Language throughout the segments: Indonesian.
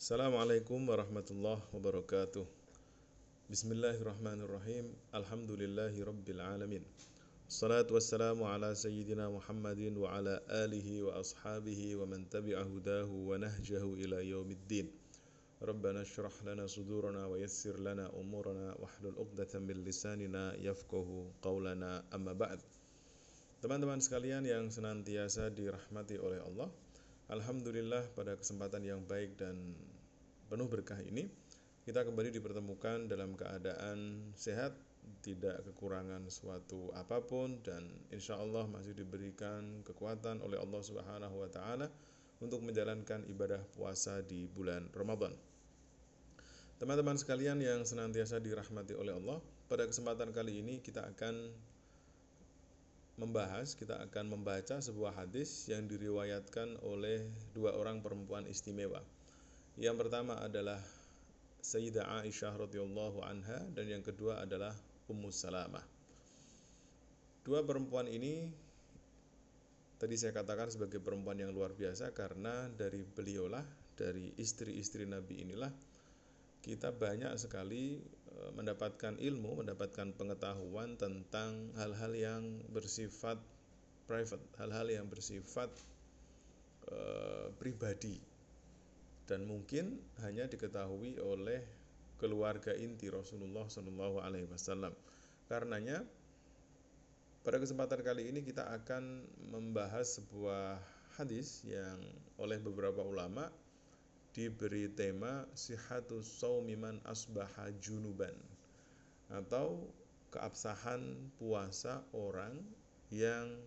Assalamualaikum warahmatullahi wabarakatuh. Bismillahirrahmanirrahim. Alhamdulillahi rabbil alamin. Salatu wassalamu ala sayyidina Muhammadin wa ala alihi wa ashabihi wa man tabi'a hudahu wa nahjahu ila yaumiddin Rabbana syrah lana sudurana wa yassir lana umurana wahlul uqdatan min lisanina yafqahu qawlana. Amma ba'd. Teman-teman sekalian yang senantiasa dirahmati oleh Allah Alhamdulillah pada kesempatan yang baik dan penuh berkah ini kita kembali dipertemukan dalam keadaan sehat tidak kekurangan suatu apa pun dan insya Allah masih diberikan kekuatan oleh Allah Subhanahu wa taala untuk menjalankan ibadah puasa di bulan Ramadan. Teman-teman sekalian yang senantiasa dirahmati oleh Allah, pada kesempatan kali ini kita akan membahas, kita akan membaca sebuah hadis yang diriwayatkan oleh dua orang perempuan istimewa. Yang pertama adalah Sayyidah Aisyah radhiyallahu anha dan yang kedua adalah Ummu Salamah. Dua perempuan ini tadi saya katakan sebagai perempuan yang luar biasa karena dari beliaulah dari istri-istri Nabi inilah kita banyak sekali e, mendapatkan ilmu, mendapatkan pengetahuan tentang hal-hal yang bersifat private, hal-hal yang bersifat uh, pribadi dan mungkin hanya diketahui oleh keluarga inti Rasulullah Shallallahu Alaihi Wasallam. Karenanya pada kesempatan kali ini kita akan membahas sebuah hadis yang oleh beberapa ulama diberi tema sihatus saumiman asbaha junuban atau keabsahan puasa orang yang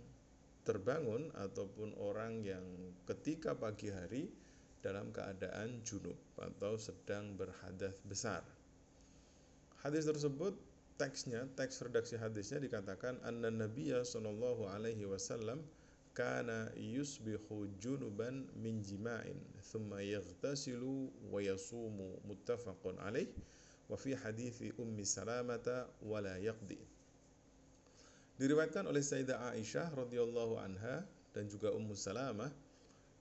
terbangun ataupun orang yang ketika pagi hari dalam keadaan junub atau sedang berhadas besar. Hadis tersebut teksnya, teks redaksi hadisnya dikatakan anna nabiyya sallallahu alaihi wasallam kana yusbihu junuban min jima'in thumma yaghtasilu wa yasumu muttafaqun alaih wa fi hadithi ummi salamata wa la yaqdi. Diriwayatkan oleh Sayyidah Aisyah radhiyallahu anha dan juga Ummu Salamah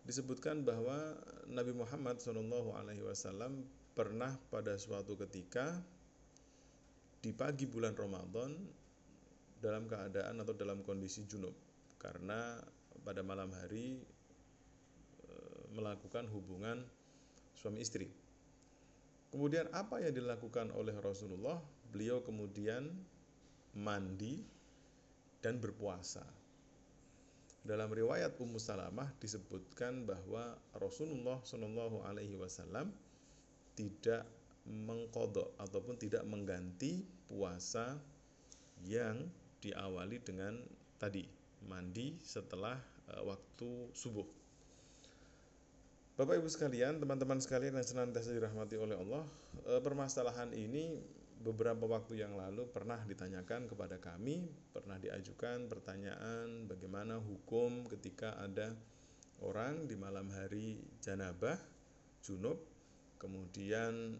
disebutkan bahwa Nabi Muhammad SAW alaihi wasallam pernah pada suatu ketika di pagi bulan Ramadan dalam keadaan atau dalam kondisi junub karena pada malam hari e, melakukan hubungan suami istri. Kemudian apa yang dilakukan oleh Rasulullah? Beliau kemudian mandi dan berpuasa. Dalam riwayat Ummu Salamah disebutkan bahwa Rasulullah Shallallahu Alaihi Wasallam tidak mengkodok ataupun tidak mengganti puasa yang diawali dengan tadi mandi setelah uh, waktu subuh. Bapak Ibu sekalian, teman-teman sekalian yang senantiasa dirahmati oleh Allah, uh, permasalahan ini beberapa waktu yang lalu pernah ditanyakan kepada kami, pernah diajukan pertanyaan bagaimana hukum ketika ada orang di malam hari janabah, junub, kemudian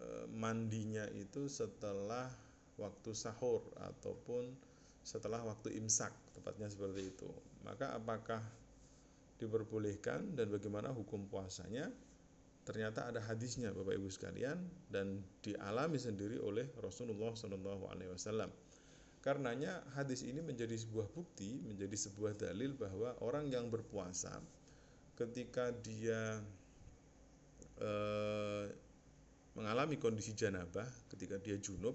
e, mandinya itu setelah waktu sahur ataupun setelah waktu imsak tepatnya seperti itu. Maka apakah diperbolehkan dan bagaimana hukum puasanya? Ternyata ada hadisnya Bapak Ibu sekalian dan dialami sendiri oleh Rasulullah Shallallahu Alaihi Wasallam. Karenanya hadis ini menjadi sebuah bukti menjadi sebuah dalil bahwa orang yang berpuasa ketika dia eh, mengalami kondisi janabah ketika dia junub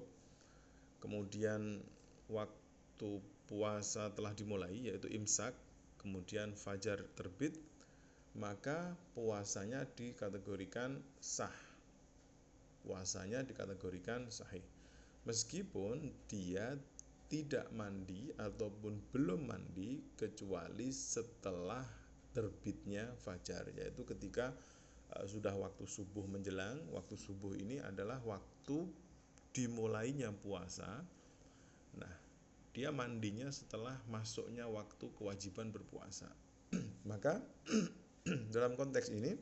kemudian waktu waktu puasa telah dimulai yaitu imsak kemudian fajar terbit maka puasanya dikategorikan sah. Puasanya dikategorikan sahih. Meskipun dia tidak mandi ataupun belum mandi kecuali setelah terbitnya fajar yaitu ketika uh, sudah waktu subuh menjelang. Waktu subuh ini adalah waktu dimulainya puasa. Nah dia mandinya setelah masuknya waktu kewajiban berpuasa. Maka dalam konteks ini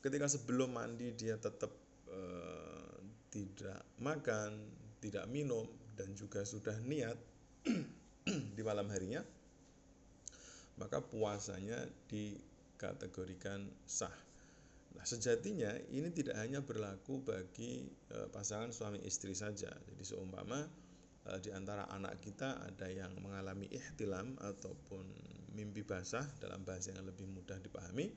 ketika sebelum mandi dia tetap eh, tidak makan, tidak minum dan juga sudah niat di malam harinya, maka puasanya dikategorikan sah. Nah, sejatinya ini tidak hanya berlaku bagi e, pasangan suami istri saja. Jadi seumpama e, di antara anak kita ada yang mengalami ihtilam ataupun mimpi basah dalam bahasa yang lebih mudah dipahami,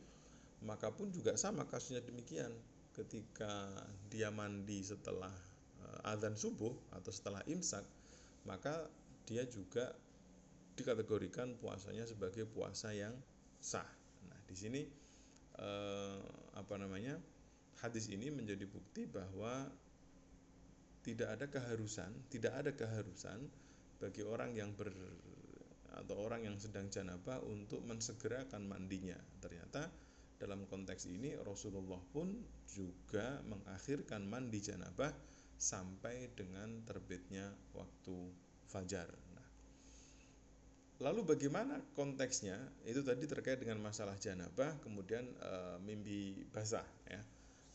maka pun juga sama kasusnya demikian. Ketika dia mandi setelah e, azan subuh atau setelah imsak, maka dia juga dikategorikan puasanya sebagai puasa yang sah. Nah, di sini eh, apa namanya? Hadis ini menjadi bukti bahwa tidak ada keharusan, tidak ada keharusan bagi orang yang ber atau orang yang sedang janabah untuk mensegerakan mandinya. Ternyata dalam konteks ini Rasulullah pun juga mengakhirkan mandi janabah sampai dengan terbitnya waktu fajar. Nah, lalu bagaimana konteksnya? Itu tadi terkait dengan masalah janabah, kemudian e, mimpi basah. Ya.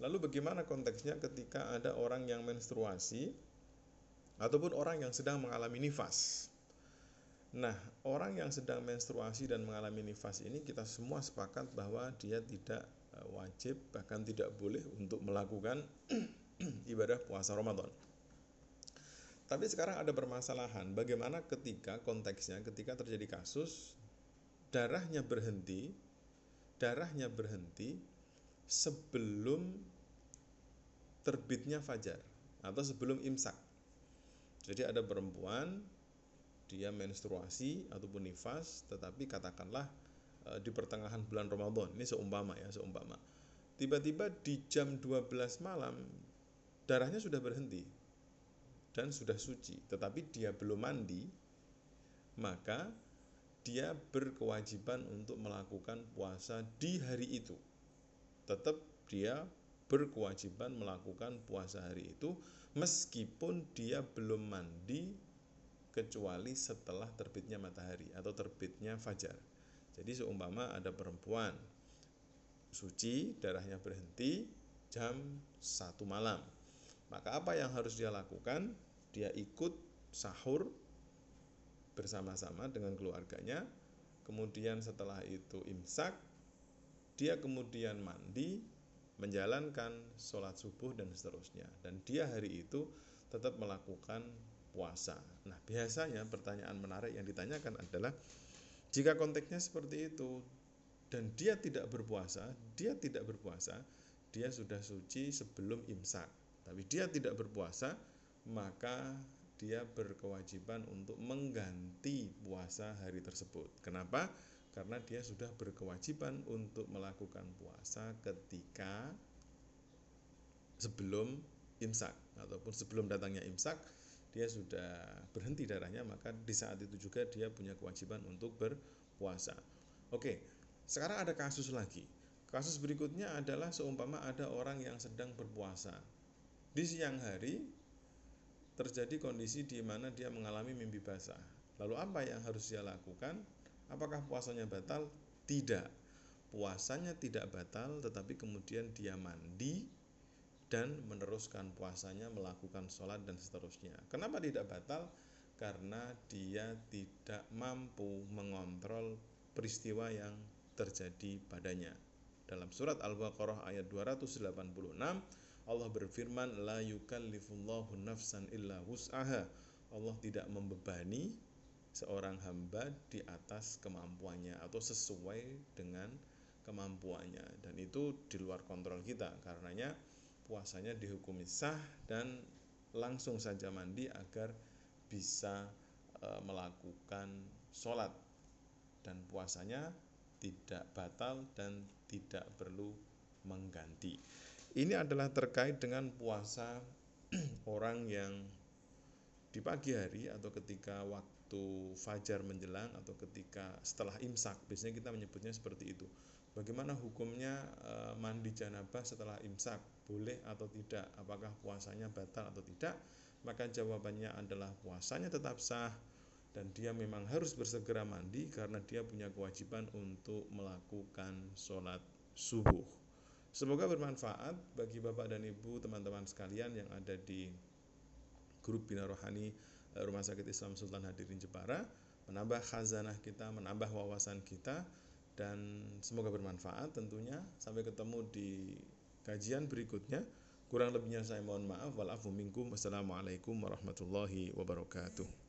Lalu bagaimana konteksnya ketika ada orang yang menstruasi ataupun orang yang sedang mengalami nifas? Nah, orang yang sedang menstruasi dan mengalami nifas ini kita semua sepakat bahwa dia tidak eh, wajib bahkan tidak boleh untuk melakukan ibadah puasa Ramadan. Tapi sekarang ada permasalahan, bagaimana ketika konteksnya ketika terjadi kasus darahnya berhenti, darahnya berhenti sebelum terbitnya fajar atau sebelum imsak. Jadi ada perempuan dia menstruasi ataupun nifas tetapi katakanlah e, di pertengahan bulan Ramadan ini seumpama ya seumpama tiba-tiba di jam 12 malam darahnya sudah berhenti dan sudah suci tetapi dia belum mandi maka dia berkewajiban untuk melakukan puasa di hari itu tetap dia berkewajiban melakukan puasa hari itu meskipun dia belum mandi kecuali setelah terbitnya matahari atau terbitnya fajar. Jadi seumpama ada perempuan suci, darahnya berhenti jam satu malam. Maka apa yang harus dia lakukan? Dia ikut sahur bersama-sama dengan keluarganya. Kemudian setelah itu imsak, dia kemudian mandi, menjalankan sholat subuh dan seterusnya. Dan dia hari itu tetap melakukan puasa. Nah, biasanya pertanyaan menarik yang ditanyakan adalah jika konteksnya seperti itu dan dia tidak berpuasa, dia tidak berpuasa, dia sudah suci sebelum imsak. Tapi dia tidak berpuasa, maka dia berkewajiban untuk mengganti puasa hari tersebut. Kenapa? Karena dia sudah berkewajiban untuk melakukan puasa ketika sebelum imsak ataupun sebelum datangnya imsak dia sudah berhenti darahnya maka di saat itu juga dia punya kewajiban untuk berpuasa. Oke, sekarang ada kasus lagi. Kasus berikutnya adalah seumpama ada orang yang sedang berpuasa. Di siang hari terjadi kondisi di mana dia mengalami mimpi basah. Lalu apa yang harus dia lakukan? Apakah puasanya batal? Tidak. Puasanya tidak batal tetapi kemudian dia mandi dan meneruskan puasanya, melakukan sholat dan seterusnya. Kenapa tidak batal? Karena dia tidak mampu mengontrol peristiwa yang terjadi padanya. Dalam surat Al-Baqarah ayat 286 Allah berfirman la yukallifullahu nafsan illa wus'aha. Allah tidak membebani seorang hamba di atas kemampuannya atau sesuai dengan kemampuannya dan itu di luar kontrol kita karenanya puasanya dihukumi sah dan langsung saja mandi agar bisa e, melakukan sholat dan puasanya tidak batal dan tidak perlu mengganti. Ini adalah terkait dengan puasa orang yang di pagi hari atau ketika waktu fajar menjelang atau ketika setelah imsak biasanya kita menyebutnya seperti itu Bagaimana hukumnya e, mandi janabah setelah imsak? Boleh atau tidak? Apakah puasanya batal atau tidak? Maka jawabannya adalah puasanya tetap sah dan dia memang harus bersegera mandi karena dia punya kewajiban untuk melakukan sholat subuh. Semoga bermanfaat bagi Bapak dan Ibu teman-teman sekalian yang ada di grup Bina Rohani Rumah Sakit Islam Sultan Hadirin Jepara menambah khazanah kita, menambah wawasan kita dan semoga bermanfaat tentunya sampai ketemu di kajian berikutnya. Kurang lebihnya saya mohon maaf. Walafu minkum. Wassalamualaikum warahmatullahi wabarakatuh.